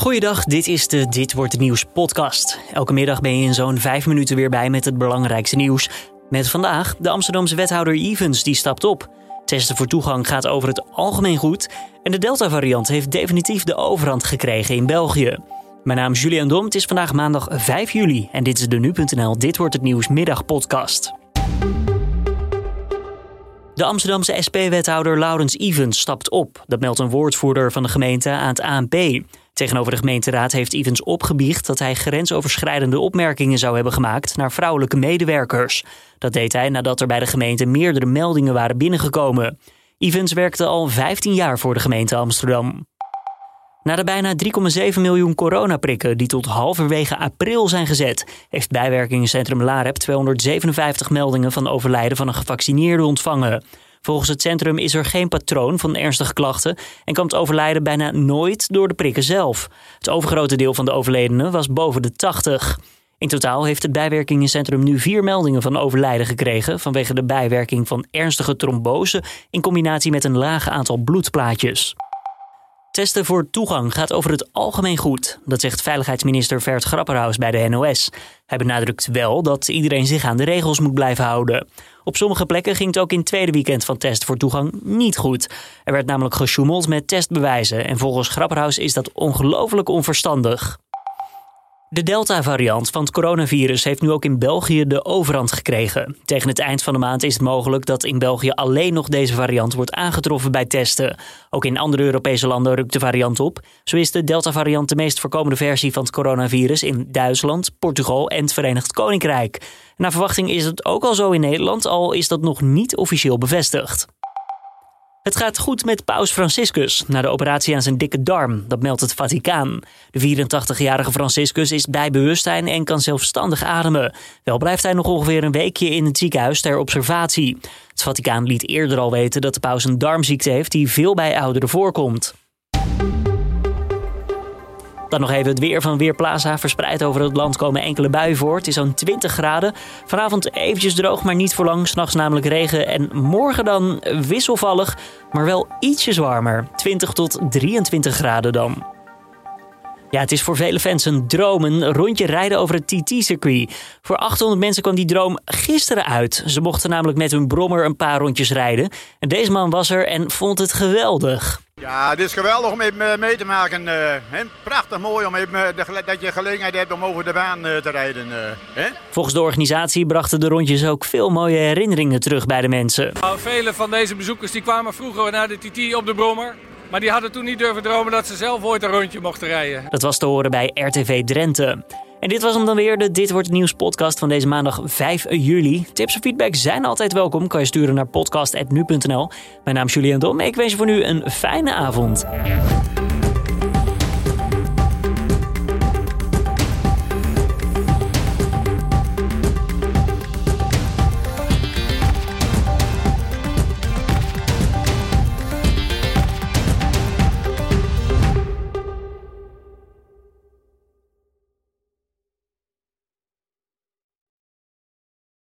Goeiedag, dit is de Dit Wordt Het Nieuws podcast. Elke middag ben je in zo'n vijf minuten weer bij met het belangrijkste nieuws. Met vandaag de Amsterdamse wethouder Evans, die stapt op. Testen voor toegang gaat over het algemeen goed. En de Delta-variant heeft definitief de overhand gekregen in België. Mijn naam is Julian Dom, het is vandaag maandag 5 juli. En dit is de Nu.nl Dit Wordt Het Nieuws middagpodcast. De Amsterdamse SP-wethouder Laurens Evans stapt op. Dat meldt een woordvoerder van de gemeente aan het ANP. Tegenover de gemeenteraad heeft Evans opgebiecht dat hij grensoverschrijdende opmerkingen zou hebben gemaakt naar vrouwelijke medewerkers. Dat deed hij nadat er bij de gemeente meerdere meldingen waren binnengekomen. Evans werkte al 15 jaar voor de gemeente Amsterdam. Na de bijna 3,7 miljoen coronaprikken die tot halverwege april zijn gezet, heeft bijwerkingencentrum LAREP 257 meldingen van overlijden van een gevaccineerde ontvangen. Volgens het centrum is er geen patroon van ernstige klachten en kwam het overlijden bijna nooit door de prikken zelf. Het overgrote deel van de overledenen was boven de 80. In totaal heeft het bijwerkingencentrum nu vier meldingen van overlijden gekregen vanwege de bijwerking van ernstige trombose in combinatie met een laag aantal bloedplaatjes. Testen voor toegang gaat over het algemeen goed. Dat zegt veiligheidsminister Vert Grapperhaus bij de NOS. Hij benadrukt wel dat iedereen zich aan de regels moet blijven houden. Op sommige plekken ging het ook in het tweede weekend van test voor toegang niet goed. Er werd namelijk gesjoemeld met testbewijzen en volgens Grapperhaus is dat ongelooflijk onverstandig. De Delta-variant van het coronavirus heeft nu ook in België de overhand gekregen. Tegen het eind van de maand is het mogelijk dat in België alleen nog deze variant wordt aangetroffen bij testen. Ook in andere Europese landen rukt de variant op. Zo is de Delta-variant de meest voorkomende versie van het coronavirus in Duitsland, Portugal en het Verenigd Koninkrijk. Naar verwachting is het ook al zo in Nederland, al is dat nog niet officieel bevestigd. Het gaat goed met Paus Franciscus na de operatie aan zijn dikke darm, dat meldt het Vaticaan. De 84-jarige Franciscus is bij bewustzijn en kan zelfstandig ademen. Wel blijft hij nog ongeveer een weekje in het ziekenhuis ter observatie. Het Vaticaan liet eerder al weten dat de paus een darmziekte heeft die veel bij ouderen voorkomt. Dan nog even het weer van Weerplaza. Verspreid over het land komen enkele buien voor. Het is zo'n 20 graden. Vanavond eventjes droog, maar niet voor lang. S'nachts namelijk regen. En morgen dan wisselvallig, maar wel ietsjes warmer. 20 tot 23 graden dan. Ja, het is voor vele fans een droom, een rondje rijden over het TT-circuit. Voor 800 mensen kwam die droom gisteren uit. Ze mochten namelijk met hun brommer een paar rondjes rijden. En deze man was er en vond het geweldig. Ja, het is geweldig om even mee te maken. Uh, Prachtig mooi om even, dat je gelegenheid hebt om over de baan te rijden. Hè? Volgens de organisatie brachten de rondjes ook veel mooie herinneringen terug bij de mensen. Nou, vele van deze bezoekers die kwamen vroeger naar de TT op de Brommer. Maar die hadden toen niet durven dromen dat ze zelf ooit een rondje mochten rijden. Dat was te horen bij RTV Drenthe. En dit was hem dan weer, de Dit Wordt het Nieuws podcast van deze maandag 5 juli. Tips en feedback zijn altijd welkom. Kan je sturen naar podcast.nu.nl. Mijn naam is Julian Dom. Ik wens je voor nu een fijne avond.